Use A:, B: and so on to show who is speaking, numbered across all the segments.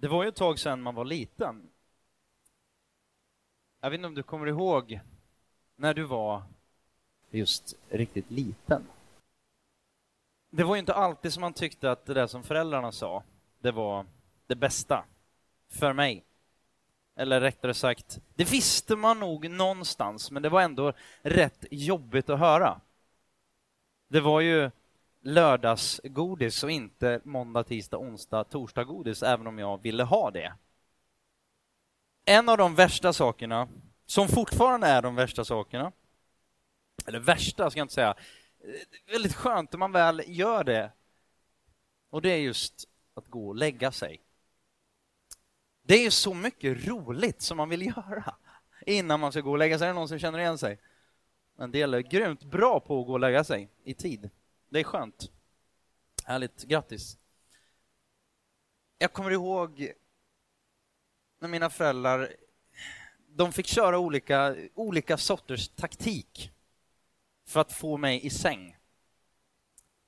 A: Det var ju ett tag sedan man var liten. Jag vet inte om du kommer ihåg när du var just riktigt liten. Det var ju inte alltid som man tyckte att det där som föräldrarna sa, det var det bästa för mig. Eller rättare sagt, det visste man nog någonstans, men det var ändå rätt jobbigt att höra. Det var ju lördagsgodis och inte måndag, tisdag, onsdag, torsdag godis, även om jag ville ha det. En av de värsta sakerna, som fortfarande är de värsta sakerna, eller värsta ska jag inte säga, eh, väldigt skönt när man väl gör det, och det är just att gå och lägga sig. Det är ju så mycket roligt som man vill göra innan man ska gå och lägga sig. Är det någon som känner igen sig? En del är grymt bra på att gå och lägga sig i tid. Det är skönt. Härligt, grattis. Jag kommer ihåg när mina föräldrar de fick köra olika, olika sorters taktik för att få mig i säng.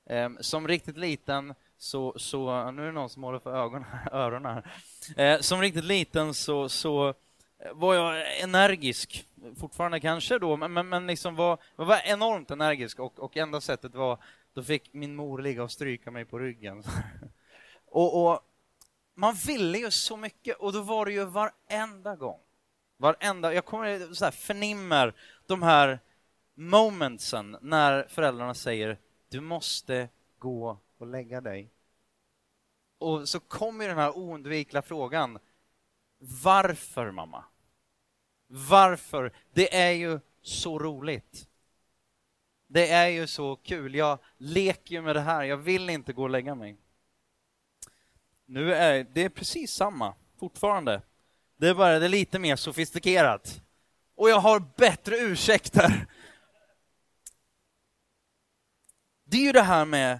A: Ehm, som riktigt liten så, så nu är det någon som håller för ögonen, öronen här. Ehm, som riktigt liten så, så var jag energisk, fortfarande kanske då, men, men liksom var, var enormt energisk och, och enda sättet var då fick min mor ligga och stryka mig på ryggen. och, och, man ville ju så mycket och då var det ju varenda gång. Varenda, jag kommer så här, förnimmer de här momentsen när föräldrarna säger du måste gå och lägga dig. Och så kommer den här oundvikliga frågan varför mamma? Varför? Det är ju så roligt. Det är ju så kul. Jag leker ju med det här. Jag vill inte gå och lägga mig. Nu är det är precis samma fortfarande. Det är bara det är lite mer sofistikerat. Och jag har bättre ursäkter. Det är ju det här med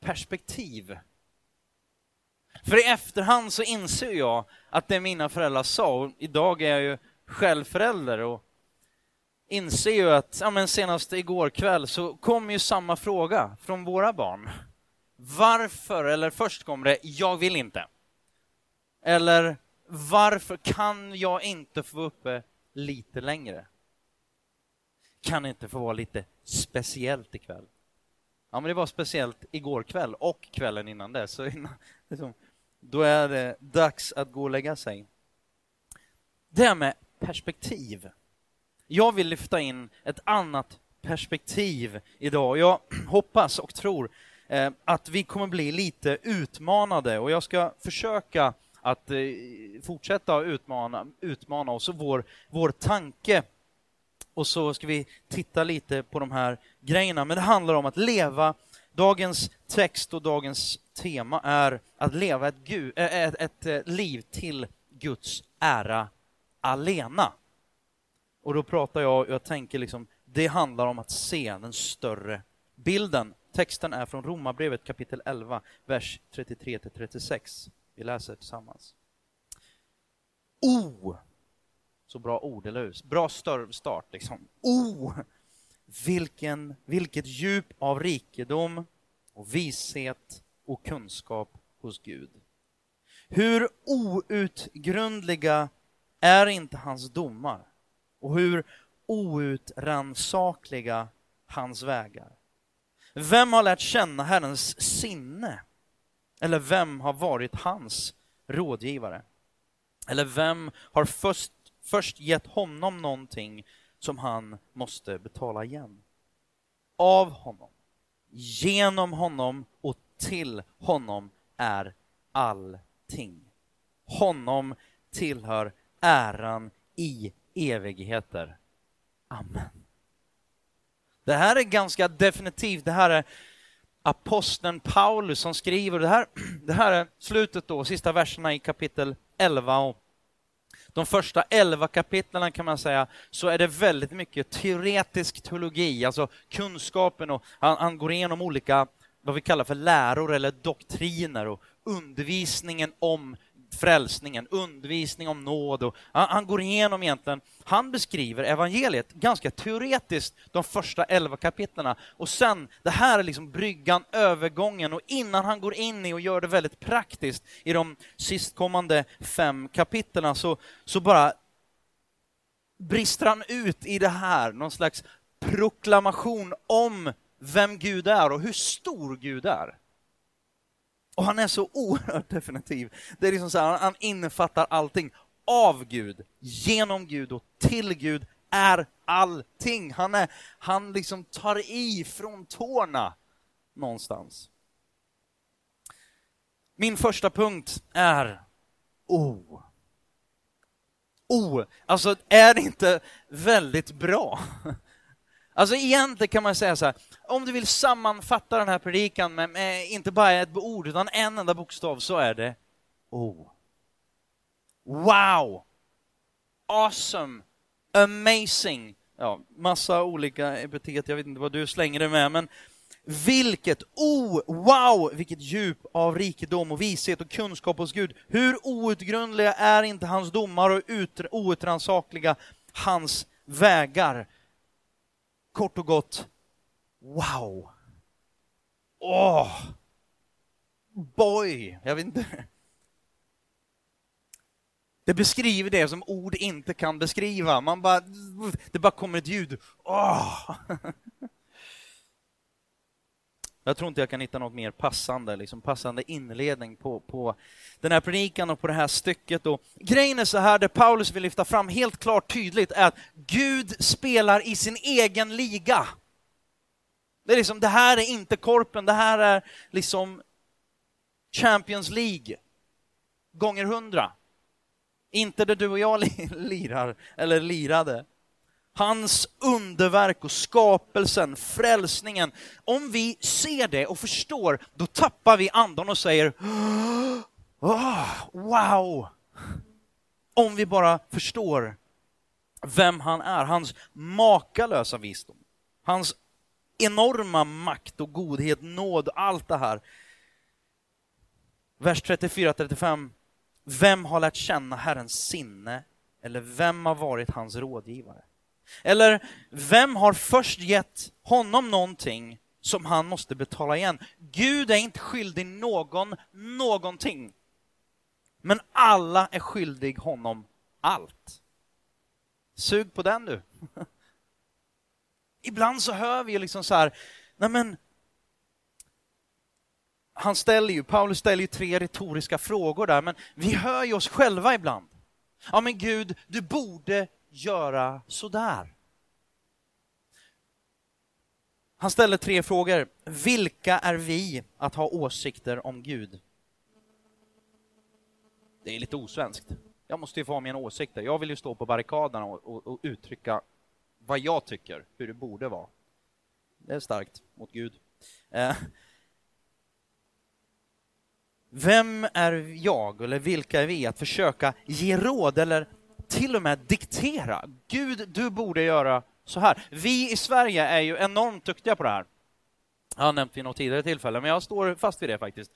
A: perspektiv. För i efterhand så inser jag att det mina föräldrar sa, och idag är jag ju själv förälder och inser ju att, ja men senast igår kväll så kom ju samma fråga från våra barn. Varför, eller först kom det, jag vill inte. Eller varför kan jag inte få uppe lite längre? Kan det inte få vara lite speciellt ikväll? Ja, men det var speciellt igår kväll och kvällen innan det, så innan, liksom, då är det dags att gå och lägga sig. Det här med perspektiv. Jag vill lyfta in ett annat perspektiv idag. Jag hoppas och tror eh, att vi kommer bli lite utmanade och jag ska försöka att eh, fortsätta utmana, utmana oss och vår, vår tanke. Och så ska vi titta lite på de här grejerna. Men det handlar om att leva. Dagens text och dagens tema är att leva ett, Gud, eh, ett, ett eh, liv till Guds ära alena. Och då pratar jag, jag tänker liksom, det handlar om att se den större bilden. Texten är från Romarbrevet kapitel 11, vers 33 36. Vi läser tillsammans. O! Så bra ord, eller hur? Bra start, liksom. O! Vilken, vilket djup av rikedom och vishet och kunskap hos Gud. Hur outgrundliga är inte hans domar? Och hur outrannsakliga hans vägar. Vem har lärt känna Herrens sinne? Eller vem har varit hans rådgivare? Eller vem har först, först gett honom någonting som han måste betala igen? Av honom, genom honom och till honom är allting. Honom tillhör äran i evigheter. Amen. Det här är ganska definitivt, det här är aposteln Paulus som skriver, det här, det här är slutet då, sista verserna i kapitel 11 och de första elva kapitlen kan man säga, så är det väldigt mycket teoretisk teologi, alltså kunskapen och han, han går igenom olika, vad vi kallar för läror eller doktriner och undervisningen om frälsningen, undervisning om nåd och han, han, går igenom egentligen, han beskriver evangeliet ganska teoretiskt de första elva kapitlerna. Och sen, det här är liksom bryggan, övergången. Och innan han går in i och gör det väldigt praktiskt i de sistkommande fem kapitlerna så, så bara brister han ut i det här, någon slags proklamation om vem Gud är och hur stor Gud är. Och han är så oerhört definitiv. Det är liksom så här, han innefattar allting. Av Gud, genom Gud och till Gud är allting. Han, är, han liksom tar i från tårna någonstans. Min första punkt är O. O, alltså är det inte väldigt bra? Alltså egentligen kan man säga så här, om du vill sammanfatta den här predikan med, med inte bara ett ord utan en enda bokstav så är det O. Wow! Awesome! Amazing! Ja, massa olika epitet, jag vet inte vad du slänger det med, men vilket, oh, wow, vilket djup av rikedom och vishet och kunskap hos Gud. Hur outgrundliga är inte hans domar och outrannsakliga hans vägar? Kort och gott, wow! Åh! Oh. Boy! Jag vet inte. Det beskriver det som ord inte kan beskriva. Man bara, det bara kommer ett ljud. Oh. Jag tror inte jag kan hitta något mer passande, liksom passande inledning på, på den här predikan och på det här stycket. Och grejen är så här, det Paulus vill lyfta fram helt klart tydligt är att Gud spelar i sin egen liga. Det, är liksom, det här är inte korpen, det här är liksom Champions League gånger hundra. Inte det du och jag lirar, eller lirade hans underverk och skapelsen, frälsningen. Om vi ser det och förstår, då tappar vi andan och säger oh, wow! Om vi bara förstår vem han är, hans makalösa visdom, hans enorma makt och godhet, nåd, allt det här. Vers 34-35. Vem har lärt känna Herrens sinne eller vem har varit hans rådgivare? Eller vem har först gett honom någonting som han måste betala igen? Gud är inte skyldig någon någonting. Men alla är skyldig honom allt. Sug på den du. Ibland så hör vi liksom så här, nej men han ställer ju, Paulus ställer ju tre retoriska frågor där, men vi hör ju oss själva ibland. Ja men Gud, du borde göra sådär? Han ställer tre frågor. Vilka är vi att ha åsikter om Gud? Det är lite osvenskt. Jag måste ju få ha mina åsikter. Jag vill ju stå på barrikaderna och, och, och uttrycka vad jag tycker, hur det borde vara. Det är starkt mot Gud. Eh. Vem är jag, eller vilka är vi, att försöka ge råd eller till och med diktera. Gud, du borde göra så här. Vi i Sverige är ju enormt duktiga på det här. Jag har nämnt vid något tidigare tillfälle, men jag står fast vid det faktiskt.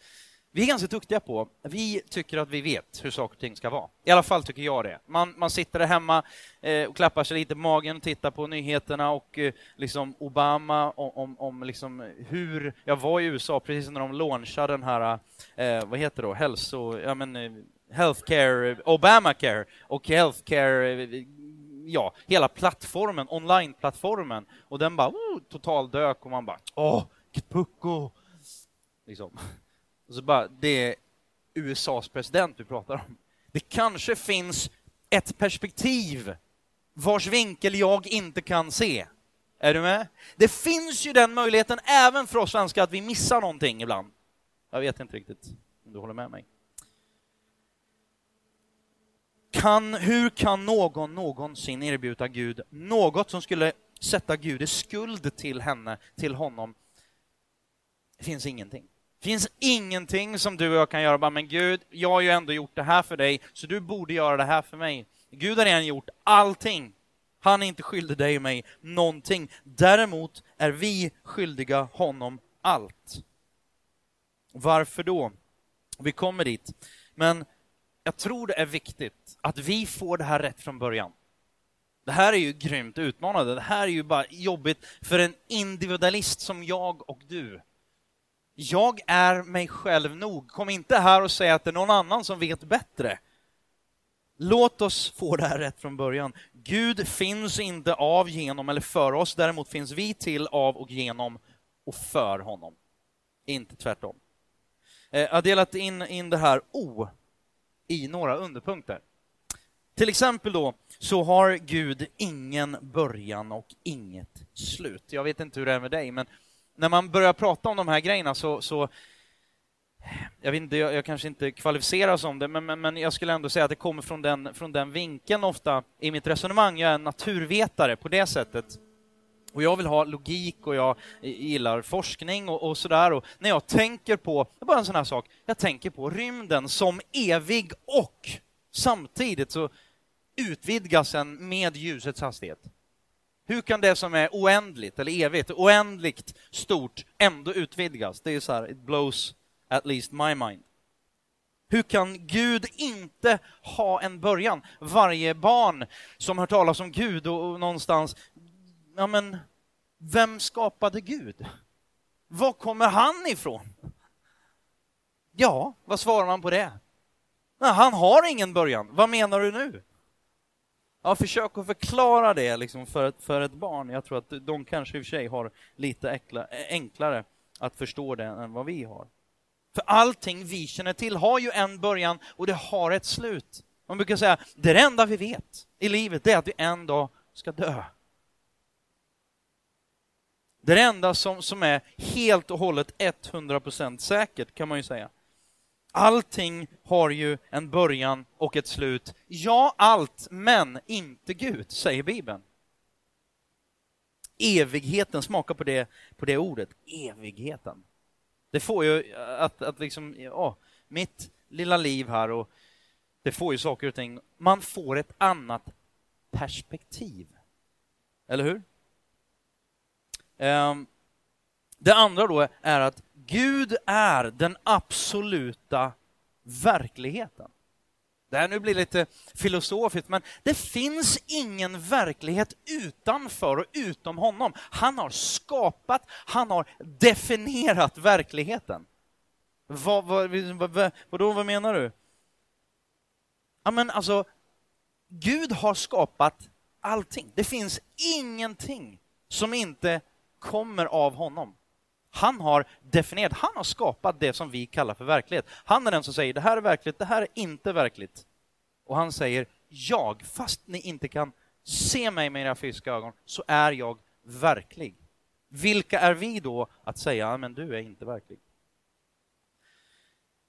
A: Vi är ganska duktiga på, vi tycker att vi vet hur saker och ting ska vara. I alla fall tycker jag det. Man, man sitter där hemma eh, och klappar sig lite på magen, tittar på nyheterna och eh, liksom Obama om, om, om liksom hur... Jag var i USA precis när de launchade den här, eh, vad heter det då, hälso... Ja, men, eh, healthcare, Obamacare och healthcare, ja, hela plattformen, online-plattformen. Och den bara oh, total dök och man bara åh, pucko! Liksom. Och så bara, det är USAs president vi pratar om. Det kanske finns ett perspektiv vars vinkel jag inte kan se. Är du med? Det finns ju den möjligheten även för oss svenskar att vi missar någonting ibland. Jag vet inte riktigt om du håller med mig. Kan, hur kan någon någonsin erbjuda Gud något som skulle sätta Gud i skuld till henne, till honom? Det finns ingenting. Det finns ingenting som du och jag kan göra, bara, men Gud, jag har ju ändå gjort det här för dig, så du borde göra det här för mig. Gud har redan gjort allting. Han är inte skyldig dig och mig någonting. Däremot är vi skyldiga honom allt. Varför då? Vi kommer dit. Men jag tror det är viktigt att vi får det här rätt från början. Det här är ju grymt utmanande. Det här är ju bara jobbigt för en individualist som jag och du. Jag är mig själv nog. Kom inte här och säg att det är någon annan som vet bättre. Låt oss få det här rätt från början. Gud finns inte av, genom eller för oss. Däremot finns vi till, av och genom och för honom. Inte tvärtom. Eh, jag har delat in, in det här O i några underpunkter. Till exempel då, så har Gud ingen början och inget slut. Jag vet inte hur det är med dig, men när man börjar prata om de här grejerna så, så jag, vet inte, jag, jag kanske inte kvalificeras om det, men, men, men, jag skulle ändå säga att det kommer från den, från den vinkeln ofta i mitt resonemang. Jag är en naturvetare på det sättet. Och jag vill ha logik och jag gillar forskning och, och sådär. Och när jag tänker på, det är bara en sån här sak, jag tänker på rymden som evig och samtidigt så utvidgas den med ljusets hastighet. Hur kan det som är oändligt eller evigt, oändligt stort, ändå utvidgas? Det är så här, it blows at least my mind. Hur kan Gud inte ha en början? Varje barn som hör talas om Gud och, och någonstans, ja men, vem skapade Gud? Var kommer han ifrån? Ja, vad svarar man på det? Nej, han har ingen början. Vad menar du nu? Ja, försök att förklara det liksom för, ett, för ett barn. Jag tror att de kanske i och för sig har lite äkla, enklare att förstå det än vad vi har. För allting vi känner till har ju en början och det har ett slut. Man brukar säga, det enda vi vet i livet är att vi en dag ska dö. Det enda som, som är helt och hållet 100% säkert kan man ju säga. Allting har ju en början och ett slut. Ja, allt, men inte Gud, säger Bibeln. Evigheten, smaka på det, på det ordet, evigheten. Det får ju att, att liksom, ja, mitt lilla liv här och det får ju saker och ting, man får ett annat perspektiv. Eller hur? Ehm, det andra då är att Gud är den absoluta verkligheten. Det här nu blir lite filosofiskt, men det finns ingen verklighet utanför och utom honom. Han har skapat, han har definierat verkligheten. Vad, vad, vad, vadå, vad menar du? Ja, men alltså, Gud har skapat allting. Det finns ingenting som inte kommer av honom. Han har definierat, han har skapat det som vi kallar för verklighet. Han är den som säger det här är verkligt, det här är inte verkligt. Och han säger jag, fast ni inte kan se mig med era fysiska ögon, så är jag verklig. Vilka är vi då att säga, men du är inte verklig?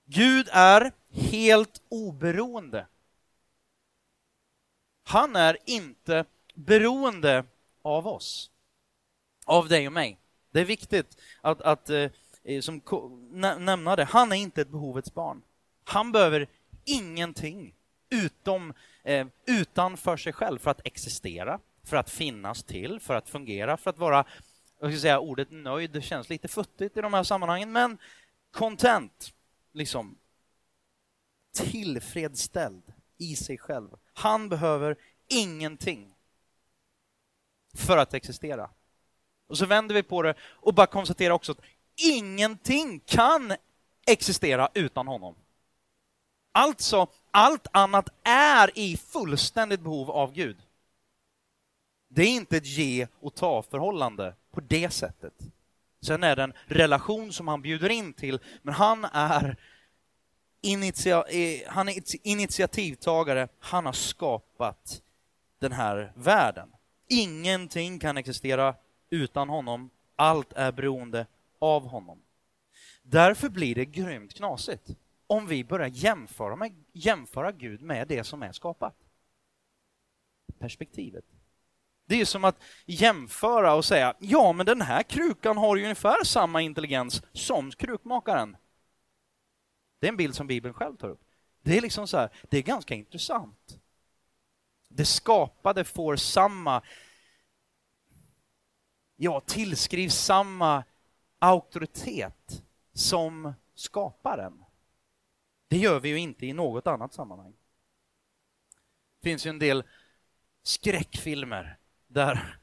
A: Gud är helt oberoende. Han är inte beroende av oss, av dig och mig. Det är viktigt att, att eh, som, nämna det. Han är inte ett behovets barn. Han behöver ingenting utom, eh, utanför sig själv för att existera, för att finnas till, för att fungera, för att vara, jag ska säga ordet nöjd, det känns lite futtigt i de här sammanhangen, men content, liksom tillfredsställd i sig själv. Han behöver ingenting för att existera. Och så vänder vi på det och bara konstaterar också att ingenting kan existera utan honom. Alltså, allt annat är i fullständigt behov av Gud. Det är inte ett ge och ta-förhållande på det sättet. Sen är det en relation som han bjuder in till, men han är, initia eh, han är initiativtagare, han har skapat den här världen. Ingenting kan existera utan honom. Allt är beroende av honom. Därför blir det grymt knasigt om vi börjar jämföra, med, jämföra Gud med det som är skapat. Perspektivet. Det är som att jämföra och säga, ja men den här krukan har ju ungefär samma intelligens som krukmakaren. Det är en bild som Bibeln själv tar upp. Det är liksom så här, det är ganska intressant. Det skapade får samma ja, tillskrivs samma auktoritet som skaparen. Det gör vi ju inte i något annat sammanhang. Det finns ju en del skräckfilmer där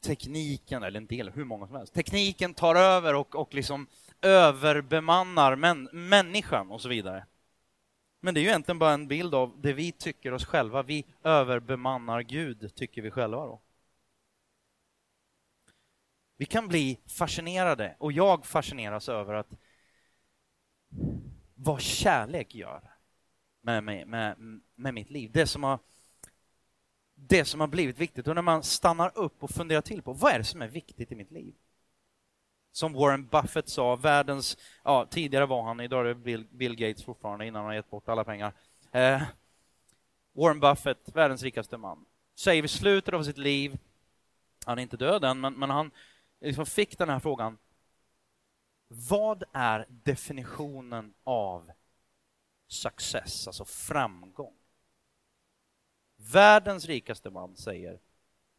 A: tekniken, eller en del, hur många som helst, tekniken tar över och, och liksom överbemannar män, människan och så vidare. Men det är ju egentligen bara en bild av det vi tycker oss själva. Vi överbemannar Gud, tycker vi själva då. Vi kan bli fascinerade, och jag fascineras över att vad kärlek gör med, mig, med, med mitt liv. Det som, har, det som har blivit viktigt. Och när man stannar upp och funderar till på vad är det som är viktigt i mitt liv? Som Warren Buffett sa, världens, ja tidigare var han, idag är det Bill, Bill Gates fortfarande innan han har gett bort alla pengar. Eh, Warren Buffett, världens rikaste man, säger vid slutet av sitt liv, han är inte död än, men, men han liksom fick den här frågan, vad är definitionen av success, alltså framgång? Världens rikaste man säger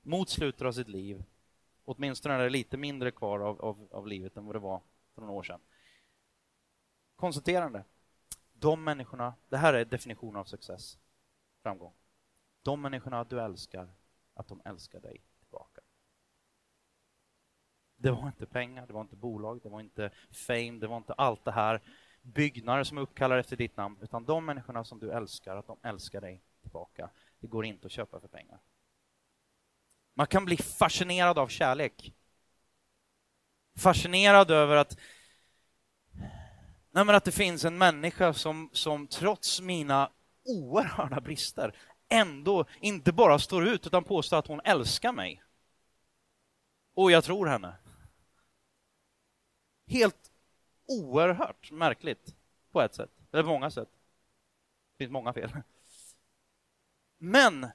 A: mot slutet av sitt liv, åtminstone är det lite mindre kvar av, av, av livet än vad det var för några år sedan. Konstaterande. De människorna, det här är definitionen av success, framgång. De människorna du älskar, att de älskar dig. Det var inte pengar, det var inte bolag, det var inte fame, det var inte allt det här byggnader som uppkallar efter ditt namn, utan de människorna som du älskar, att de älskar dig tillbaka. Det går inte att köpa för pengar. Man kan bli fascinerad av kärlek. Fascinerad över att, nej att det finns en människa som, som trots mina oerhörda brister ändå inte bara står ut utan påstår att hon älskar mig. Och jag tror henne. Helt oerhört märkligt på ett sätt, eller på många sätt. Det finns många fel. Men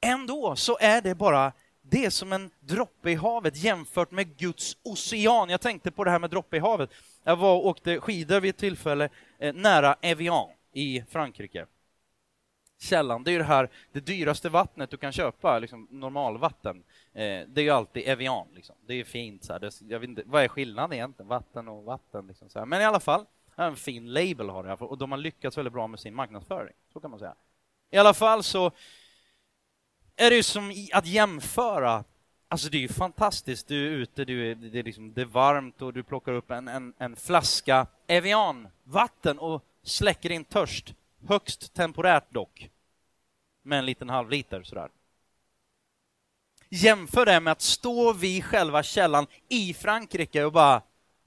A: ändå så är det bara det är som en droppe i havet jämfört med Guds ocean. Jag tänkte på det här med droppe i havet. Jag var och åkte skidor vid ett tillfälle eh, nära Evian i Frankrike. Källan, det är ju det här det dyraste vattnet du kan köpa, liksom normalvatten. Eh, det är ju alltid Evian, liksom. det är ju fint. Så här. Det, jag vet inte, vad är skillnaden egentligen? Vatten och vatten. Liksom, så här. Men i alla fall, en fin label har det och de har lyckats väldigt bra med sin marknadsföring. Så kan man säga. I alla fall så är det ju som att jämföra. Alltså det är ju fantastiskt. Du är ute, du är, det, är liksom, det är varmt och du plockar upp en, en, en flaska Evian-vatten och släcker din törst. Högst temporärt dock. Med en liten halvliter sådär. Jämför det med att stå vid själva källan i Frankrike och bara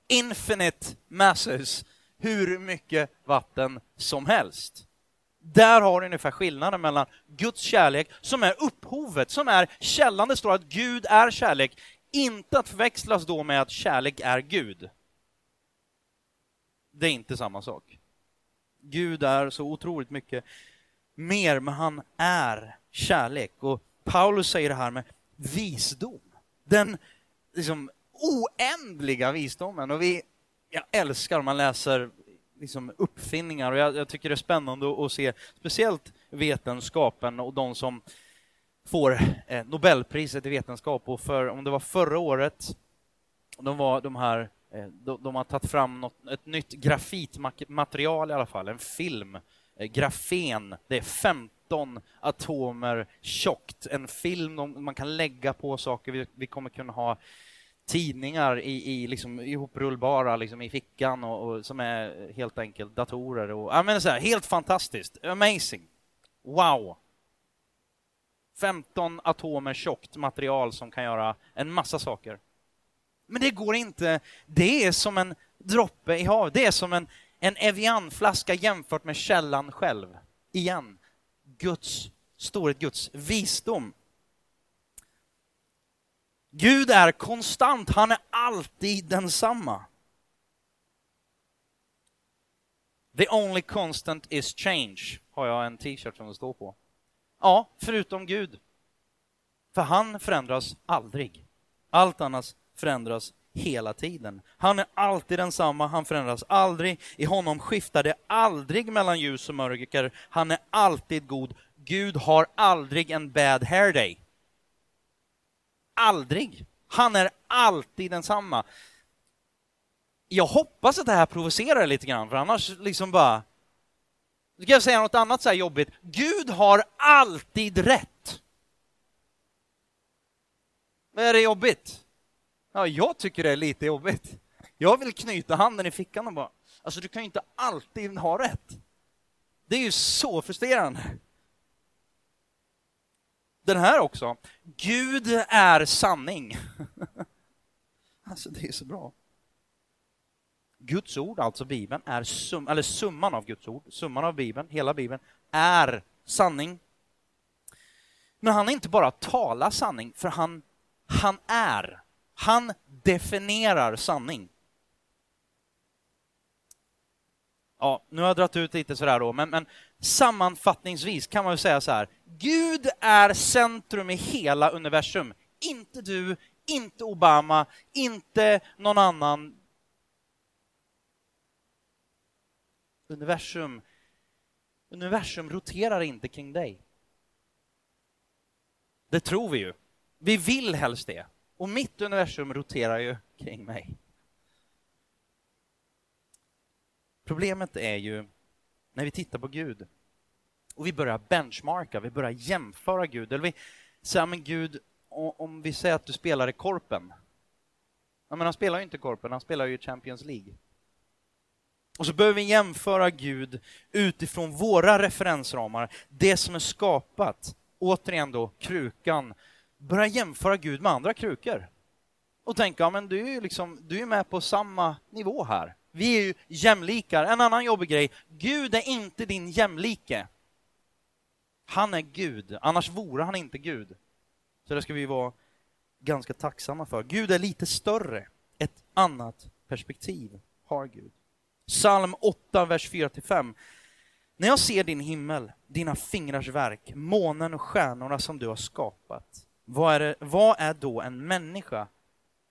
A: infinite masses, hur mycket vatten som helst. Där har du ungefär skillnaden mellan Guds kärlek, som är upphovet, som är källan. Det står att Gud är kärlek. Inte att förväxlas då med att kärlek är Gud. Det är inte samma sak. Gud är så otroligt mycket mer, men han är kärlek. Och Paulus säger det här med visdom. Den liksom oändliga visdomen. Och vi, jag älskar om man läser liksom uppfinningar och jag, jag, tycker det är spännande att se speciellt vetenskapen och de som får eh, Nobelpriset i vetenskap och för, om det var förra året, de var de här eh, de, de, har tagit fram något, ett nytt grafitmaterial i alla fall, en film, Eh, grafen, det är 15 atomer tjockt, en film man kan lägga på saker, vi, vi kommer kunna ha tidningar i, i liksom ihoprullbara liksom i fickan och, och, som är helt enkelt datorer och ja, men så här, helt fantastiskt, amazing, wow. 15 atomer tjockt material som kan göra en massa saker. Men det går inte, det är som en droppe i havet, det är som en, en Evian-flaska jämfört med källan själv. Igen, Guds storhet, Guds visdom. Gud är konstant, han är alltid densamma. The only constant is change, har jag en t-shirt som det står på. Ja, förutom Gud. För han förändras aldrig. Allt annat förändras hela tiden. Han är alltid densamma, han förändras aldrig. I honom skiftar det aldrig mellan ljus och mörker. Han är alltid god. Gud har aldrig en bad hair day. Aldrig. Han är alltid densamma. jag hoppas att det här provocerar lite grann, för annars liksom bara... Nu ska jag säga något annat så här jobbigt. Gud har alltid rätt. Vad är det jobbigt? Ja, jag tycker det är lite jobbigt. Jag vill knyta handen i fickan och bara, alltså du kan ju inte alltid ha rätt. Det är ju så frustrerande. Den här också. Gud är sanning. Alltså det är så bra. Guds ord, alltså Bibeln, är sum, eller summan av Guds ord, summan av Bibeln, hela Bibeln, är sanning. Men han är inte bara talar sanning, för han, han är. Han definierar sanning. Ja, nu har jag dragit ut lite sådär då, men, men sammanfattningsvis kan man väl säga så här. Gud är centrum i hela universum. Inte du, inte Obama, inte någon annan. Universum, universum roterar inte kring dig. Det tror vi ju. Vi vill helst det. Och mitt universum roterar ju kring mig. Problemet är ju när vi tittar på Gud och vi börjar benchmarka, vi börjar jämföra Gud. Eller vi säger, men Gud, om vi säger att du spelar i Korpen. Ja, men han spelar ju inte Korpen, han spelar ju Champions League. Och så behöver vi jämföra Gud utifrån våra referensramar, det som är skapat. Återigen då, krukan. Börja jämföra Gud med andra krukor. Och tänka, ja, men du är ju liksom, du är med på samma nivå här. Vi är ju jämlikar. En annan jobbig grej, Gud är inte din jämlike. Han är Gud, annars vore han inte Gud. Så det ska vi vara ganska tacksamma för. Gud är lite större. Ett annat perspektiv har Gud. Psalm 8, vers 4-5. När jag ser din himmel, dina fingrars verk, månen och stjärnorna som du har skapat, vad är, det, vad är då en människa?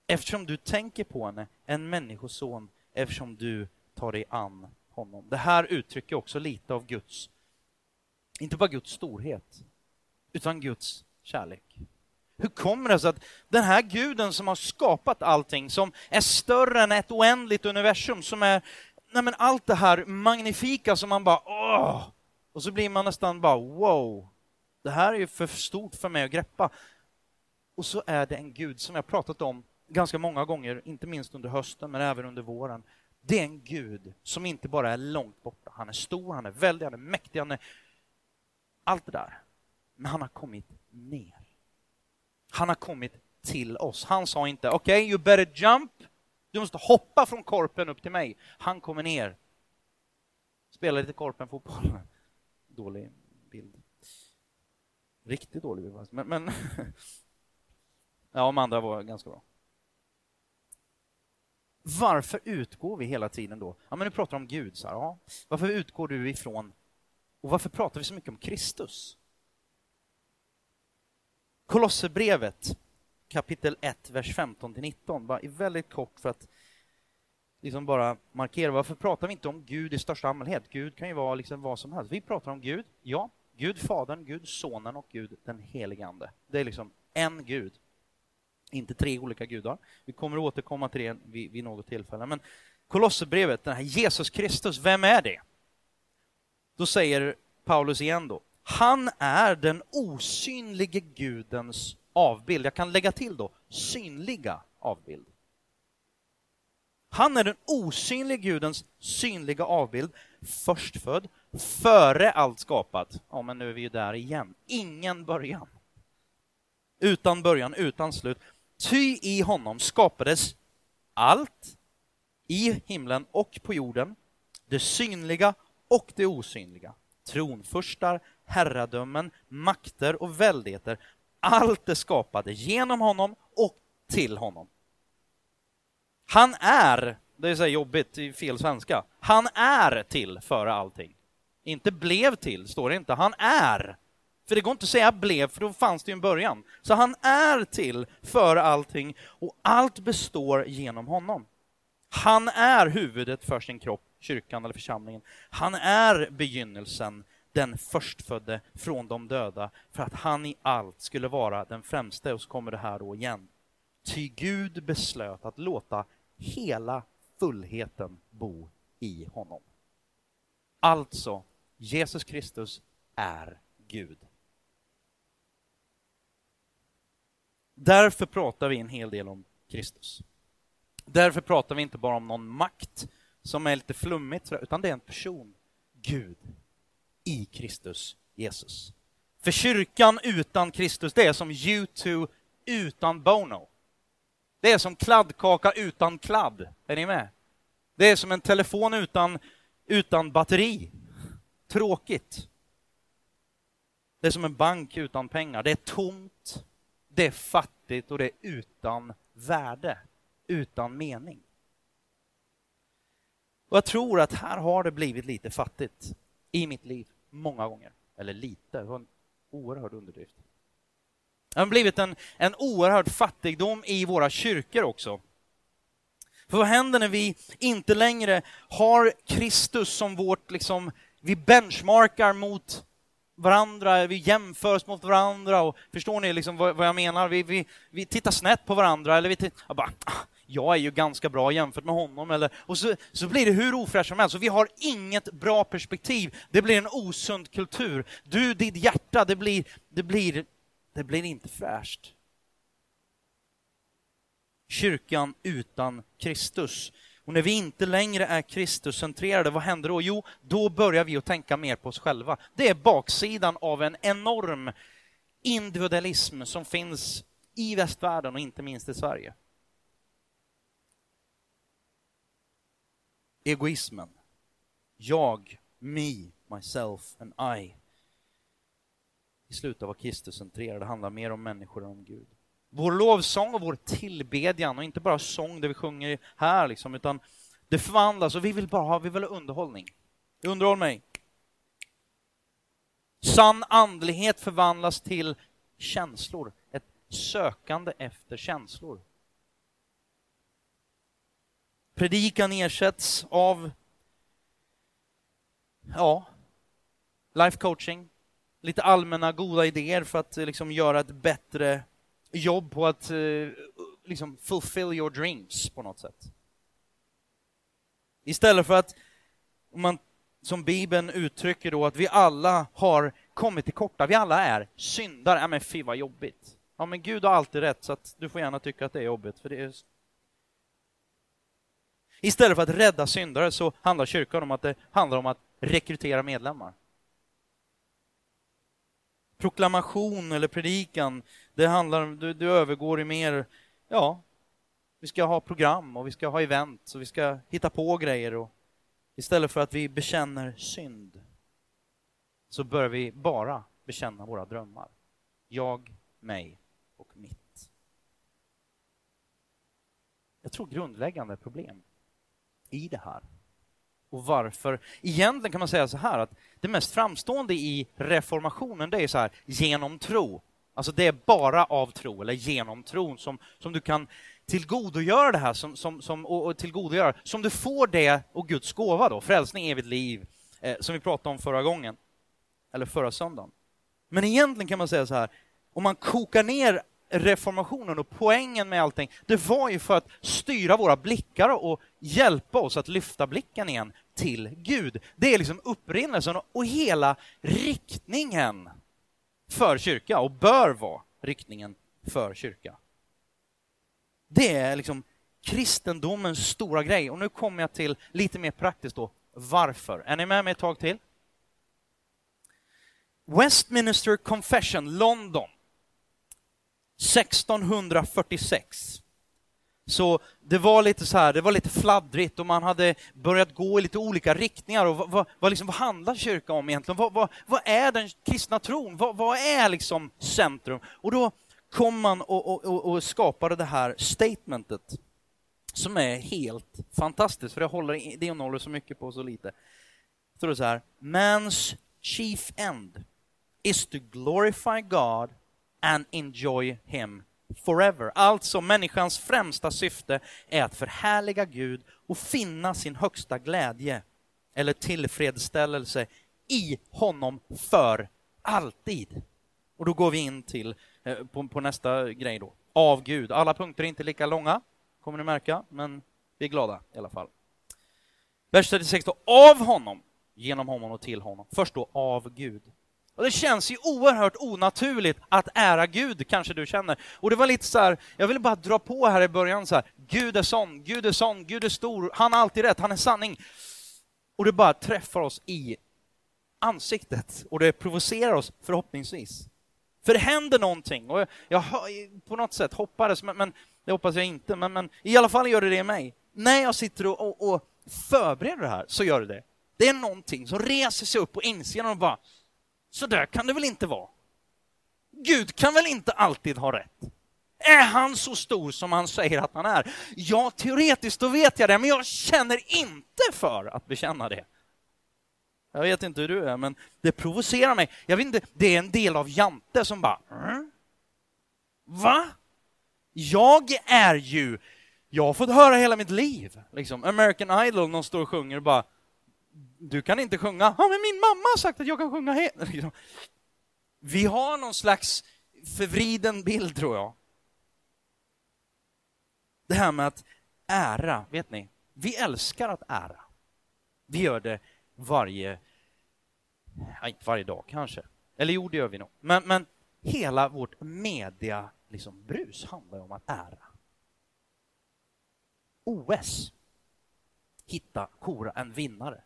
A: Eftersom du tänker på henne, en människoson, eftersom du tar dig an honom. Det här uttrycker också lite av Guds, inte bara Guds storhet, utan Guds kärlek. Hur kommer det sig att den här guden som har skapat allting, som är större än ett oändligt universum, som är nej men allt det här magnifika som man bara åh! Och så blir man nästan bara wow, det här är ju för stort för mig att greppa. Och så är det en gud som jag pratat om ganska många gånger, inte minst under hösten men även under våren. Det är en gud som inte bara är långt borta, han är stor, han är väldig, han är mäktig, han är allt det där. Men han har kommit ner. Han har kommit till oss. Han sa inte okej, okay, you better jump. Du måste hoppa från korpen upp till mig. Han kommer ner. Spelar lite korpen-fotboll. Dålig bild. Riktigt dålig bild Men, men ja, de andra var ganska bra. Varför utgår vi hela tiden då? Ja, men nu pratar om Gud. Så här, ja. Varför utgår du ifrån och varför pratar vi så mycket om Kristus? Kolosserbrevet kapitel 1, vers 15-19, bara väldigt kort för att liksom bara markera, varför pratar vi inte om Gud i största allmänhet? Gud kan ju vara liksom vad som helst. Vi pratar om Gud, ja, Gud Fadern, Gud Sonen och Gud den helige Ande. Det är liksom en Gud, inte tre olika gudar. Vi kommer att återkomma till det vid, vid något tillfälle. Men Kolosserbrevet, den här Jesus Kristus, vem är det? Då säger Paulus igen då, han är den osynlige Gudens avbild. Jag kan lägga till då, synliga avbild. Han är den osynliga Gudens synliga avbild, förstfödd, före allt skapat. Ja, men nu är vi ju där igen. Ingen början. Utan början, utan slut. Ty i honom skapades allt i himlen och på jorden, det synliga och det osynliga. Tronfurstar, herradömen, makter och väldigheter. Allt är skapade genom honom och till honom. Han är, det är så jobbigt i fel svenska, han är till före allting. Inte blev till, står det inte. Han är. För det går inte att säga blev, för då fanns det ju en början. Så han är till för allting och allt består genom honom. Han är huvudet för sin kropp, kyrkan eller församlingen. Han är begynnelsen, den förstfödde från de döda, för att han i allt skulle vara den främste. Och så kommer det här då igen. Ty Gud beslöt att låta hela fullheten bo i honom. Alltså, Jesus Kristus är Gud. Därför pratar vi en hel del om Kristus. Därför pratar vi inte bara om någon makt som är lite flummigt, utan det är en person, Gud, i Kristus Jesus. För kyrkan utan Kristus, det är som U2 utan Bono. Det är som kladdkaka utan kladd. Är ni med? Det är som en telefon utan, utan batteri. Tråkigt. Det är som en bank utan pengar. Det är tomt, det är fattigt och det är utan värde, utan mening. Och jag tror att här har det blivit lite fattigt i mitt liv, många gånger. Eller lite, det var en oerhörd underdrift. Det har blivit en, en oerhörd fattigdom i våra kyrkor också. För vad händer när vi inte längre har Kristus som vårt, liksom, vi benchmarkar mot varandra, vi jämför oss mot varandra och förstår ni liksom vad, vad jag menar? Vi, vi, vi tittar snett på varandra eller vi jag bara, ah, jag är ju ganska bra jämfört med honom eller, och så, så blir det hur ofräscht som helst. Så vi har inget bra perspektiv. Det blir en osund kultur. Du, ditt hjärta, det blir, det blir, det blir inte fräscht. Kyrkan utan Kristus. Och när vi inte längre är Kristuscentrerade, vad händer då? Jo, då börjar vi att tänka mer på oss själva. Det är baksidan av en enorm individualism som finns i västvärlden och inte minst i Sverige. Egoismen. Jag, me, myself and I. I slutet av Kristuscentrerade, det handlar mer om människor än om Gud vår lovsång och vår tillbedjan och inte bara sång där vi sjunger här liksom, utan det förvandlas och vi vill bara ha, vi vill ha underhållning. Underhåll mig. Sann andlighet förvandlas till känslor, ett sökande efter känslor. Predikan ersätts av ja, life coaching, lite allmänna goda idéer för att liksom göra ett bättre jobb på att eh, liksom fulfill your dreams på något sätt. Istället för att, man, som Bibeln uttrycker då, att vi alla har kommit till korta, vi alla är syndare. Ja men fy vad jobbigt. Ja men Gud har alltid rätt, så att du får gärna tycka att det är jobbigt, för det är... Istället för att rädda syndare så handlar kyrkan om att det handlar om att rekrytera medlemmar proklamation eller predikan, det handlar om, du, du övergår i mer, ja, vi ska ha program och vi ska ha event och vi ska hitta på grejer och istället för att vi bekänner synd så börjar vi bara bekänna våra drömmar. Jag, mig och mitt. Jag tror grundläggande problem i det här och varför. Egentligen kan man säga så här att det mest framstående i reformationen det är så här, genom tro. Alltså det är bara av tro, eller genom tron, som, som du kan tillgodogöra det här, som, som, som, och, och tillgodogöra, som du får det och Guds gåva då, frälsning, evigt liv, eh, som vi pratade om förra gången, eller förra söndagen. Men egentligen kan man säga så här, om man kokar ner reformationen och poängen med allting, det var ju för att styra våra blickar och hjälpa oss att lyfta blicken igen till Gud. Det är liksom upprinnelsen och hela riktningen för kyrka och bör vara riktningen för kyrka. Det är liksom kristendomens stora grej och nu kommer jag till lite mer praktiskt då, varför. Är ni med mig ett tag till? Westminster Confession, London 1646. Så det var lite så här, det var lite fladdrigt och man hade börjat gå i lite olika riktningar. Och vad, vad, vad, liksom, vad handlar kyrkan om egentligen? Vad, vad, vad är den kristna tron? Vad, vad är liksom centrum? Och då kom man och, och, och, skapade det här statementet som är helt fantastiskt, för det, håller, det innehåller så mycket på så lite. Så det så här, Man's chief end is to glorify God and enjoy him forever. Alltså, människans främsta syfte är att förhärliga Gud och finna sin högsta glädje eller tillfredsställelse i honom för alltid. Och då går vi in till eh, på, på nästa grej då. Av Gud. Alla punkter är inte lika långa, kommer ni märka, men Vi är glada i alla fall. Vers 36 då, av honom, genom honom och till honom. Först då av Gud. Och det känns ju oerhört onaturligt att ära Gud, kanske du känner. Och det var lite så här, jag ville bara dra på här i början så här, Gud är sån, Gud är sån, Gud är stor, han har alltid rätt, han är sanning. Och det bara träffar oss i ansiktet och det provocerar oss förhoppningsvis. För det händer någonting och jag, jag på något sätt hoppades, men, men, det hoppas jag inte, men, men i alla fall gör det det i mig. När jag sitter och, och, och förbereder det här så gör det det. Det är någonting som reser sig upp på insidan och bara, så där kan det väl inte vara? Gud kan väl inte alltid ha rätt? Är han så stor som han säger att han är? Ja, teoretiskt då vet jag det, men jag känner inte för att bekänna det. Jag vet inte hur du är, men det provocerar mig. Jag vet inte, det är en del av Jante som bara... Mm? Va? Jag är ju... Jag har fått höra hela mitt liv. Liksom, American Idol, någon står och sjunger och bara... Du kan inte sjunga. Ja, men min mamma har sagt att jag kan sjunga helt. Vi har någon slags förvriden bild, tror jag. Det här med att ära, vet ni? Vi älskar att ära. Vi gör det varje, ja, inte varje dag kanske, eller jo, det gör vi nog. Men, men hela vårt media liksom, brus handlar om att ära. OS, hitta, kora en vinnare.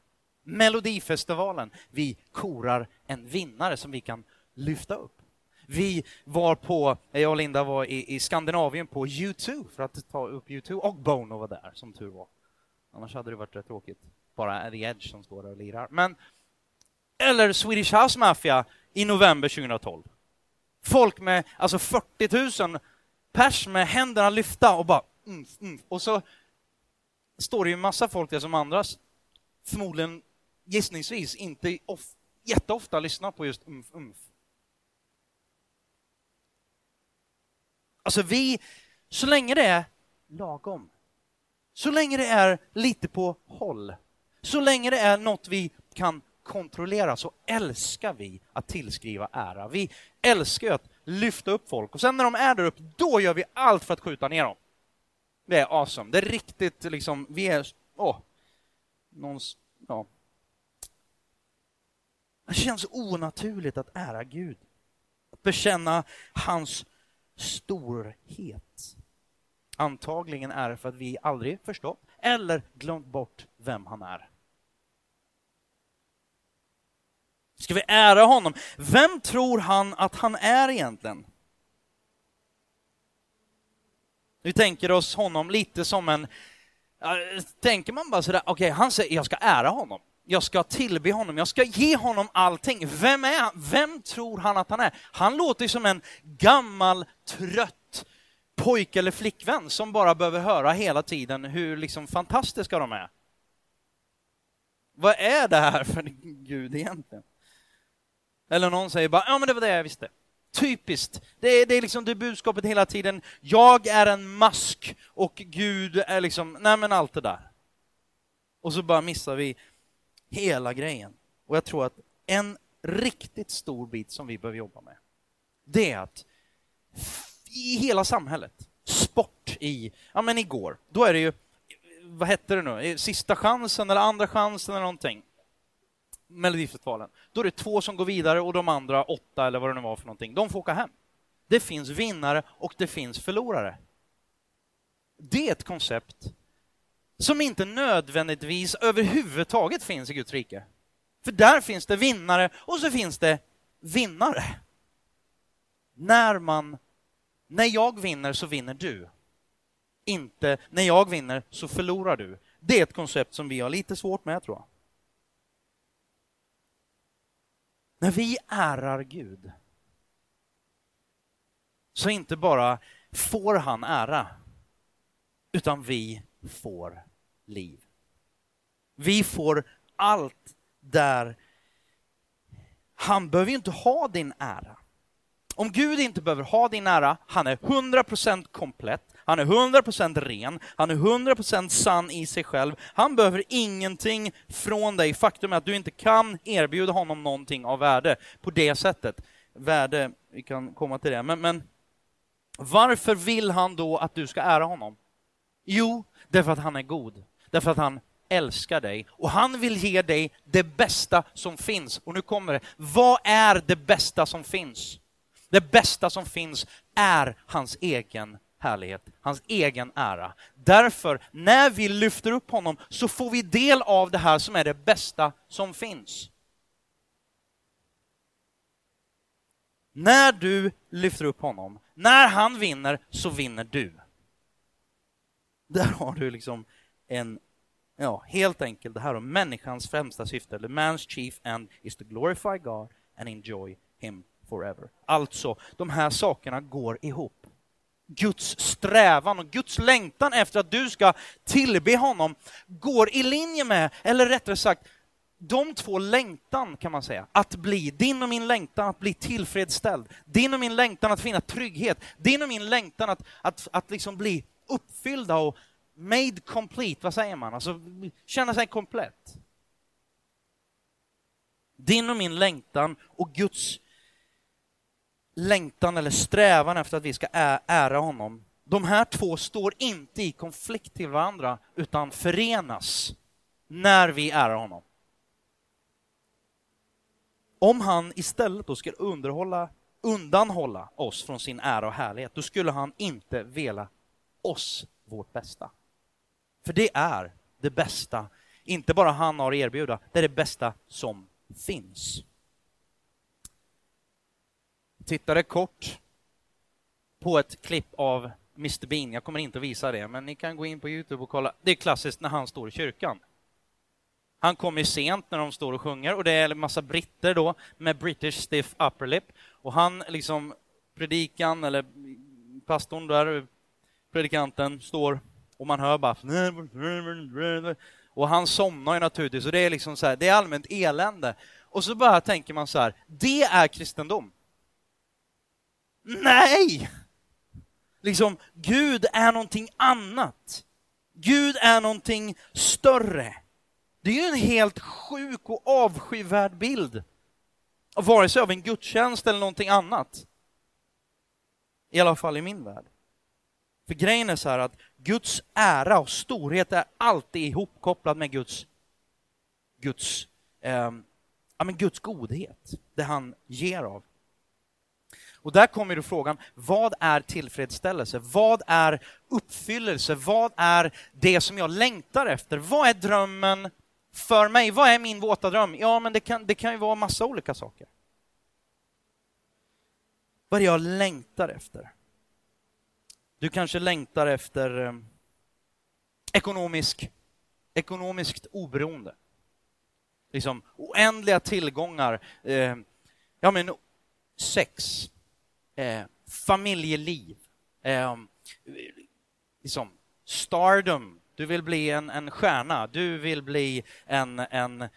A: Melodifestivalen, vi korar en vinnare som vi kan lyfta upp. Vi var på, jag och Linda var i, i Skandinavien på U2 för att ta upp U2 och Bono var där, som tur var. Annars hade det varit rätt tråkigt bara The Edge som står där och lirar. Men, eller Swedish House Mafia i november 2012. Folk med alltså 40 000 pers med händerna lyfta och bara mm, mm. Och så står det ju massa folk där som andras förmodligen gissningsvis inte of, jätteofta lyssnar på just umf, umf. Alltså vi, så länge det är lagom, så länge det är lite på håll, så länge det är något vi kan kontrollera så älskar vi att tillskriva ära. Vi älskar att lyfta upp folk och sen när de är där uppe, då gör vi allt för att skjuta ner dem. Det är awesome. Det är riktigt liksom, vi är, åh, någons, ja. Det känns onaturligt att ära Gud. Att bekänna hans storhet. Antagligen är det för att vi aldrig förstått eller glömt bort vem han är. Ska vi ära honom? Vem tror han att han är egentligen? Vi tänker oss honom lite som en... Tänker man bara sådär, okej, okay, han säger jag ska ära honom. Jag ska tillbe honom, jag ska ge honom allting. Vem är han? Vem tror han att han är? Han låter som en gammal, trött pojke eller flickvän som bara behöver höra hela tiden hur liksom fantastiska de är. Vad är det här för Gud egentligen? Eller någon säger bara, ja men det var det jag visste. Typiskt. Det är, det är liksom det budskapet hela tiden. Jag är en mask och Gud är liksom, nej men allt det där. Och så bara missar vi hela grejen. Och jag tror att en riktigt stor bit som vi behöver jobba med, det är att i hela samhället, sport i, ja men igår, då är det ju, vad hette det nu, sista chansen eller andra chansen eller någonting. Melodifestivalen. Då är det två som går vidare och de andra åtta eller vad det nu var för någonting, de får åka hem. Det finns vinnare och det finns förlorare. Det är ett koncept som inte nödvändigtvis överhuvudtaget finns i Guds rike. För där finns det vinnare och så finns det vinnare. När man, när jag vinner så vinner du. Inte när jag vinner så förlorar du. Det är ett koncept som vi har lite svårt med tror jag. När vi ärar Gud så inte bara får han ära, utan vi får liv. Vi får allt där han behöver ju inte ha din ära. Om Gud inte behöver ha din ära, han är 100% komplett, han är 100% ren, han är 100% sann i sig själv. Han behöver ingenting från dig. Faktum är att du inte kan erbjuda honom någonting av värde på det sättet. Värde, vi kan komma till det. Men, men varför vill han då att du ska ära honom? Jo, därför att han är god. Därför att han älskar dig och han vill ge dig det bästa som finns. Och nu kommer det. Vad är det bästa som finns? Det bästa som finns är hans egen härlighet, hans egen ära. Därför, när vi lyfter upp honom så får vi del av det här som är det bästa som finns. När du lyfter upp honom, när han vinner, så vinner du. Där har du liksom en, ja, helt enkelt det här om människans främsta syfte. The man's chief end is to glorify God and enjoy him forever. Alltså, de här sakerna går ihop. Guds strävan och Guds längtan efter att du ska tillbe honom går i linje med, eller rättare sagt, de två längtan kan man säga, att bli, din och min längtan att bli tillfredsställd, din och min längtan att finna trygghet, din och min längtan att, att, att liksom bli uppfyllda och made complete, vad säger man? Alltså känna sig komplett. Din och min längtan och Guds längtan eller strävan efter att vi ska ära honom. De här två står inte i konflikt till varandra utan förenas när vi ärar honom. Om han istället då skulle underhålla, undanhålla oss från sin ära och härlighet, då skulle han inte vela oss vårt bästa. För det är det bästa, inte bara han har att erbjuda, det är det bästa som finns. Tittade kort på ett klipp av Mr Bean, jag kommer inte att visa det, men ni kan gå in på Youtube och kolla. Det är klassiskt när han står i kyrkan. Han kommer sent när de står och sjunger och det är en massa britter då med British stiff upper lip och han liksom predikan eller pastorn där, predikanten står och man hör bara och han somnar ju naturligtvis och det är liksom så här, det är allmänt elände. Och så bara tänker man så här, det är kristendom. Nej! Liksom, Gud är någonting annat. Gud är någonting större. Det är ju en helt sjuk och avskyvärd bild. Vare sig av en gudstjänst eller någonting annat. I alla fall i min värld. För grejen är så här att Guds ära och storhet är alltid ihopkopplad med Guds, Guds, eh, ja, men Guds godhet, det han ger av. Och där kommer då frågan, vad är tillfredsställelse? Vad är uppfyllelse? Vad är det som jag längtar efter? Vad är drömmen för mig? Vad är min våta dröm? Ja, men det kan, det kan ju vara massa olika saker. Vad är det jag längtar efter? Du kanske längtar efter eh, ekonomisk, ekonomiskt oberoende. Liksom oändliga tillgångar, eh, ja men sex, eh, familjeliv, eh, liksom stardom, du vill bli en, en stjärna, du vill bli en, en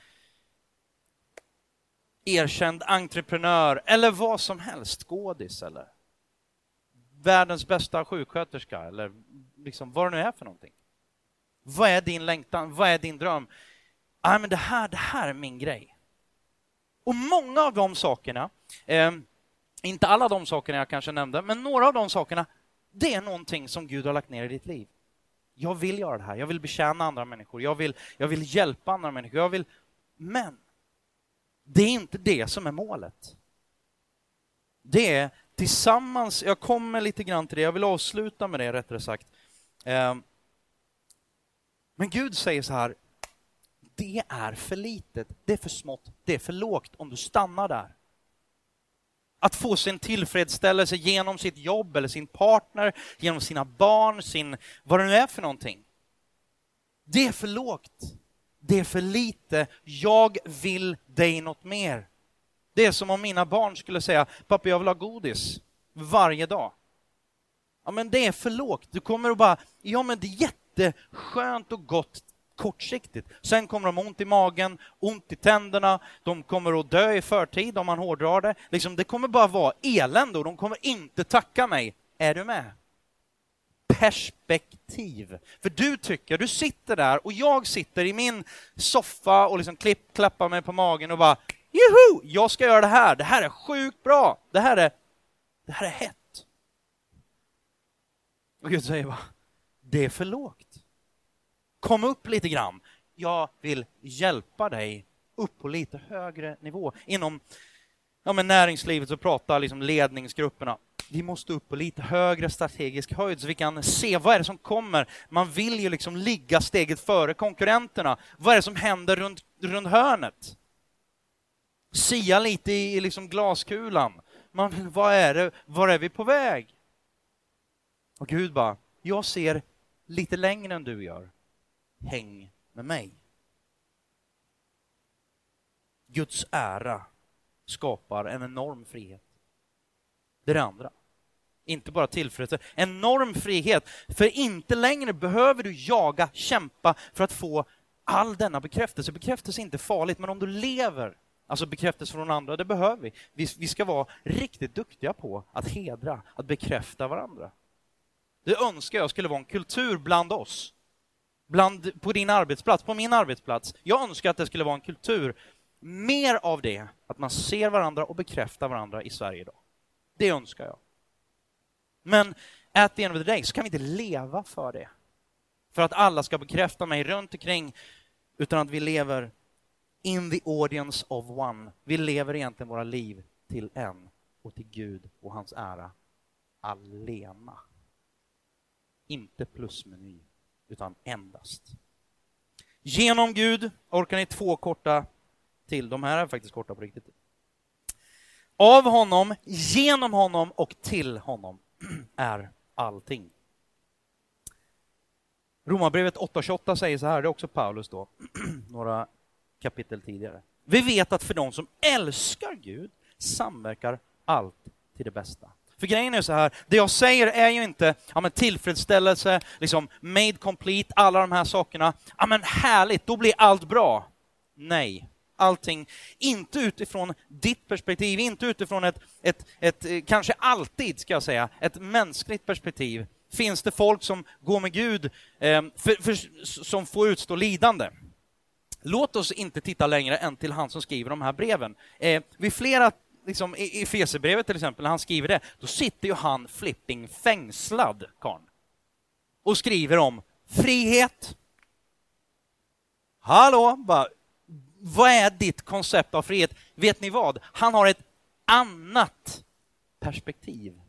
A: erkänd entreprenör eller vad som helst, skådis eller världens bästa sjuksköterska eller liksom vad det nu är för någonting. Vad är din längtan? Vad är din dröm? Ah, men det, här, det här är min grej. Och många av de sakerna, eh, inte alla de sakerna jag kanske nämnde, men några av de sakerna, det är någonting som Gud har lagt ner i ditt liv. Jag vill göra det här, jag vill betjäna andra människor, jag vill, jag vill hjälpa andra människor, jag vill... Men det är inte det som är målet. Det är tillsammans, jag kommer lite grann till det, jag vill avsluta med det rättare sagt. Ehm, men Gud säger så här, det är för litet, det är för smått, det är för lågt om du stannar där. Att få sin tillfredsställelse genom sitt jobb eller sin partner, genom sina barn, sin, vad det nu är för någonting. Det är för lågt. Det är för lite. Jag vill dig något mer. Det är som om mina barn skulle säga, pappa jag vill ha godis varje dag. Ja men det är för lågt. Du kommer att bara, ja men det är jätteskönt och gott kortsiktigt. Sen kommer de ont i magen, ont i tänderna, de kommer att dö i förtid om man hårdrar det. Liksom, det kommer bara vara elände och de kommer inte tacka mig. Är du med? Perspektiv. För du tycker, du sitter där och jag sitter i min soffa och liksom klipp, klappar mig på magen och bara Juhu! Jag ska göra det här. Det här är sjukt bra. Det här är, det här är hett. Och Gud säger bara, det är för lågt. Kom upp lite grann. Jag vill hjälpa dig upp på lite högre nivå. Inom ja, men näringslivet så pratar liksom ledningsgrupperna vi måste upp på lite högre strategisk höjd så vi kan se vad är det som kommer. Man vill ju liksom ligga steget före konkurrenterna. Vad är det som händer runt, runt hörnet? Sia lite i liksom glaskulan. Man, vad är det, var är vi på väg? Och Gud bara, jag ser lite längre än du gör. Häng med mig. Guds ära skapar en enorm frihet. Det är det andra. Inte bara tillfredsställelse, enorm frihet. För inte längre behöver du jaga, kämpa för att få all denna bekräftelse. Bekräftelse är inte farligt, men om du lever, alltså bekräftelse från andra, det behöver vi. Vi, vi ska vara riktigt duktiga på att hedra, att bekräfta varandra. Det önskar jag skulle vara en kultur bland oss. Bland, på din arbetsplats, på min arbetsplats. Jag önskar att det skulle vara en kultur, mer av det, att man ser varandra och bekräftar varandra i Sverige idag. Det önskar jag. Men at the end of the day så kan vi inte leva för det. För att alla ska bekräfta mig runt omkring, utan att vi lever in the audience of one. Vi lever egentligen våra liv till en och till Gud och hans ära allena. Inte plusmeny, utan endast. Genom Gud, orkar ni två korta till? De här är faktiskt korta på riktigt. Av honom, genom honom och till honom är allting. Romarbrevet 8.28 säger så här, det är också Paulus då, några kapitel tidigare. Vi vet att för de som älskar Gud samverkar allt till det bästa. För grejen är så här, det jag säger är ju inte ja, men tillfredsställelse, liksom made complete, alla de här sakerna. Ja men härligt, då blir allt bra. Nej, allting, inte utifrån ditt perspektiv, inte utifrån ett, ett, ett, eh, kanske alltid, ska jag säga, ett mänskligt perspektiv. Finns det folk som går med Gud, eh, för, för, som får utstå lidande? Låt oss inte titta längre än till han som skriver de här breven. Eh, vid flera liksom, i Fesebrevet till exempel, när han skriver det, då sitter ju han flipping fängslad, karn. Och skriver om frihet. Hallå, bara vad är ditt koncept av frihet? Vet ni vad? Han har ett annat perspektiv.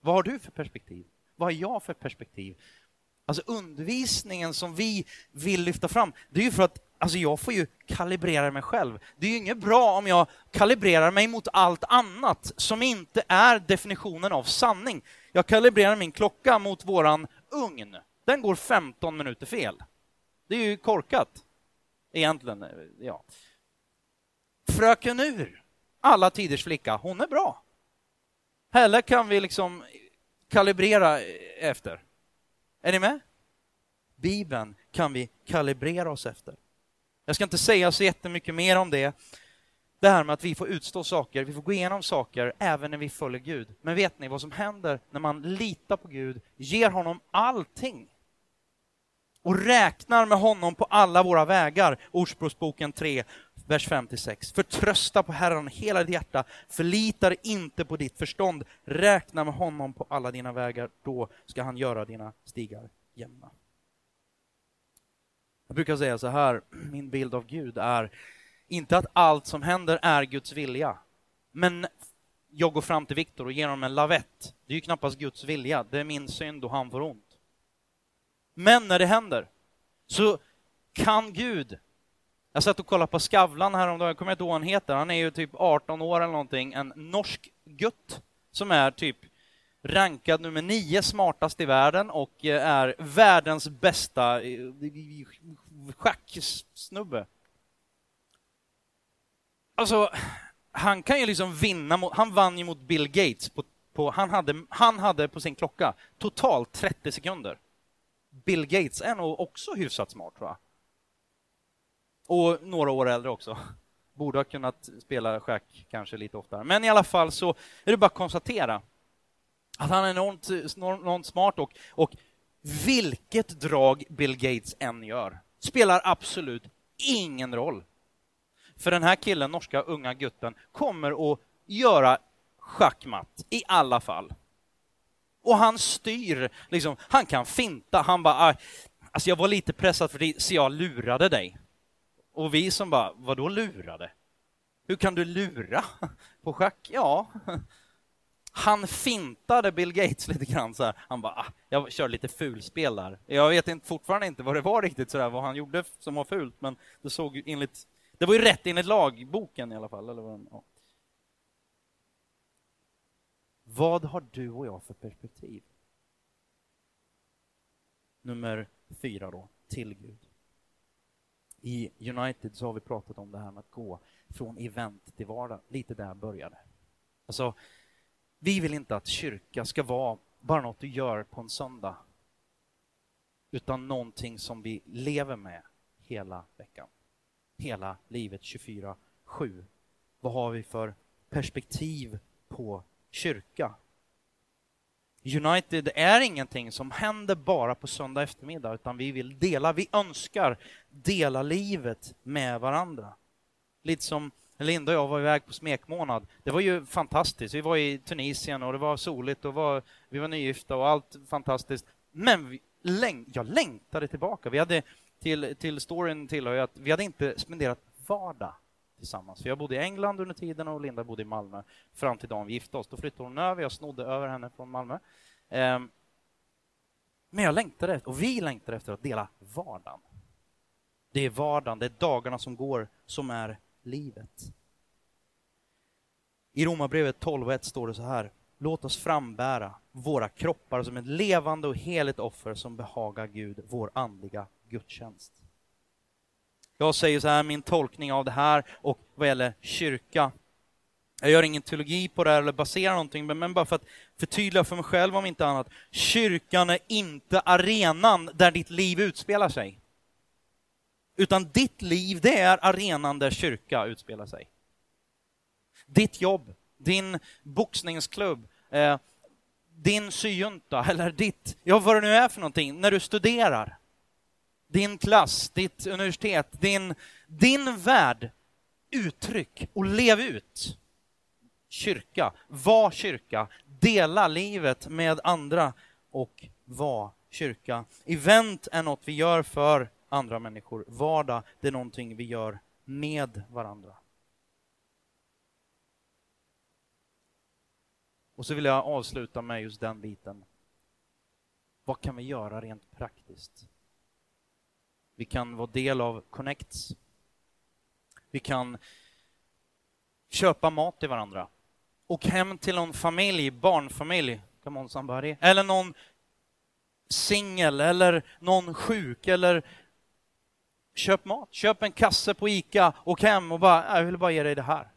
A: Vad har du för perspektiv? Vad har jag för perspektiv? Alltså undervisningen som vi vill lyfta fram, det är ju för att alltså jag får ju kalibrera mig själv. Det är ju inget bra om jag kalibrerar mig mot allt annat som inte är definitionen av sanning. Jag kalibrerar min klocka mot våran ugn. Den går 15 minuter fel. Det är ju korkat. Egentligen, ja. Fröken Ur, alla tiders flicka, hon är bra. Henne kan vi liksom kalibrera efter. Är ni med? Bibeln kan vi kalibrera oss efter. Jag ska inte säga så jättemycket mer om det. Det här med att vi får utstå saker, vi får gå igenom saker även när vi följer Gud. Men vet ni vad som händer när man litar på Gud, ger honom allting? Och räknar med honom på alla våra vägar. Ordspråksboken 3, vers 5-6. Förtrösta på Herren hela ditt hjärta, förlita dig inte på ditt förstånd. Räkna med honom på alla dina vägar, då ska han göra dina stigar jämna. Jag brukar säga så här, min bild av Gud är inte att allt som händer är Guds vilja, men jag går fram till Viktor och ger honom en lavett. Det är ju knappast Guds vilja, det är min synd och han får ont. Men när det händer så kan Gud jag satt och kollade på Skavlan häromdagen, jag kommer inte ihåg vad han heter, han är ju typ 18 år eller någonting, en norsk gutt som är typ rankad nummer nio smartast i världen och eh, är världens bästa eh, schacksnubbe. Alltså, han kan ju liksom vinna mot, han vann ju mot Bill Gates på, på han, hade, han hade på sin klocka totalt 30 sekunder. Bill Gates är nog också hyfsat smart, tror jag. Och några år äldre också. Borde ha kunnat spela schack kanske lite oftare. Men i alla fall så är det bara att konstatera att han är enormt, enormt smart och, och vilket drag Bill Gates än gör spelar absolut ingen roll. För den här killen, norska unga gutten, kommer att göra schackmatt i alla fall. Och han styr, liksom, han kan finta, han bara, ah, alltså jag var lite pressad för det, så jag lurade dig. Och vi som bara, vadå lurade? Hur kan du lura på schack? Ja, han fintade Bill Gates lite grann så här. Han bara, ah, jag kör lite fulspel där. Jag vet inte, fortfarande inte vad det var riktigt sådär, vad han gjorde som var fult, men det såg enligt, det var ju rätt enligt lagboken i alla fall. Eller vad, ja vad har du och jag för perspektiv? Nummer fyra då, till Gud. I United så har vi pratat om det här med att gå från event till vardag, lite där började. Alltså, vi vill inte att kyrka ska vara bara något du gör på en söndag, utan någonting som vi lever med hela veckan. Hela livet 24-7. Vad har vi för perspektiv på kyrka? United är ingenting som händer bara på söndag eftermiddag, utan vi vill dela, vi önskar dela livet med varandra. Lite som Linda och jag var iväg på smekmånad. Det var ju fantastiskt. Vi var i Tunisien och det var soligt och var, vi var nygifta och allt fantastiskt. Men vi, läng, jag längtade tillbaka. Vi hade, till, till storyn tillhör ju att vi hade inte spenderat vardag tillsammans. För jag bodde i England under tiden och Linda bodde i Malmö fram till dagen vi gifte oss. Då flyttade hon över, jag snodde över henne från Malmö. Ehm, men jag längtade, och vi längtade efter att dela vardagen. Det är vardagen, det är dagarna som går som är livet. I Romarbrevet 12.1 står det så här. Låt oss frambära våra kroppar som ett levande och heligt offer som behagar Gud, vår andliga gudstjänst. Jag säger så här, min tolkning av det här och vad gäller kyrka. Jag gör ingen teologi på det här eller baserar någonting, men bara för att förtydliga för mig själv om inte annat. Kyrkan är inte arenan där ditt liv utspelar sig. Utan ditt liv, det är arenan där kyrka utspelar sig. Ditt jobb, din boxningsklubb, eh, din syjunta eller ditt, ja vad det nu är för någonting, när du studerar. Din klass, ditt universitet, din, din värld, uttryck och lev ut. Kyrka, var kyrka, dela livet med andra och var kyrka. Event är något vi gör för andra människor. Vardag, det är någonting vi gör med varandra. Och så vill jag avsluta med just den biten. Vad kan vi göra rent praktiskt? Vi kan vara del av Connects. Vi kan köpa mat till varandra. Och hem till någon familj, barnfamilj, eller någon singel, eller någon sjuk, eller köp mat. Köp en kasse på ICA, och hem och bara, jag vill bara ge dig det här.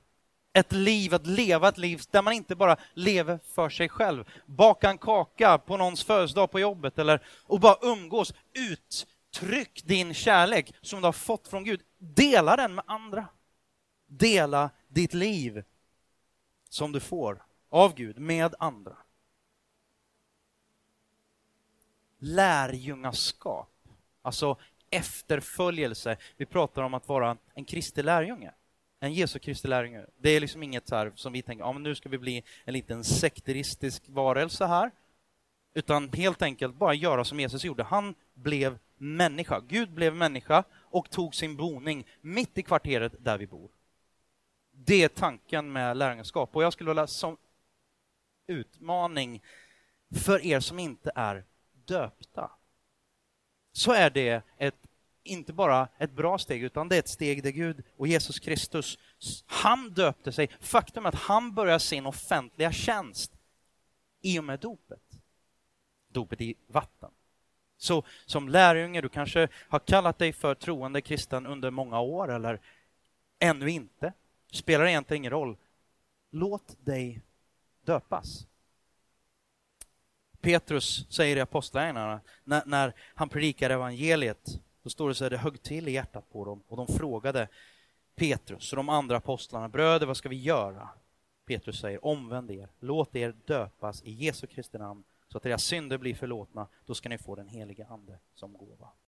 A: Ett liv, att leva ett liv där man inte bara lever för sig själv. Baka en kaka på någons födelsedag på jobbet eller och bara umgås. Ut! Uttryck din kärlek som du har fått från Gud. Dela den med andra. Dela ditt liv som du får av Gud med andra. Lärjungaskap, alltså efterföljelse. Vi pratar om att vara en kristen lärjunge. En Jesu Kristi lärjunge. Det är liksom inget så här som vi tänker, ja men nu ska vi bli en liten sekteristisk varelse här. Utan helt enkelt bara göra som Jesus gjorde. Han blev människa. Gud blev människa och tog sin boning mitt i kvarteret där vi bor. Det är tanken med lärjungaskap. Och jag skulle vilja som utmaning för er som inte är döpta så är det ett, inte bara ett bra steg, utan det är ett steg där Gud och Jesus Kristus, han döpte sig. Faktum är att han börjar sin offentliga tjänst i och med dopet. Dopet i vatten. Så som lärjunge, du kanske har kallat dig för troende kristen under många år eller ännu inte. Spelar egentligen ingen roll. Låt dig döpas. Petrus säger i Apostlagärningarna, när, när han predikar evangeliet, då står det så här, det högg till i hjärtat på dem och de frågade Petrus och de andra apostlarna, bröder vad ska vi göra? Petrus säger, omvänd er, låt er döpas i Jesu Kristi namn så att deras synder blir förlåtna, då ska ni få den heliga Ande som gåva.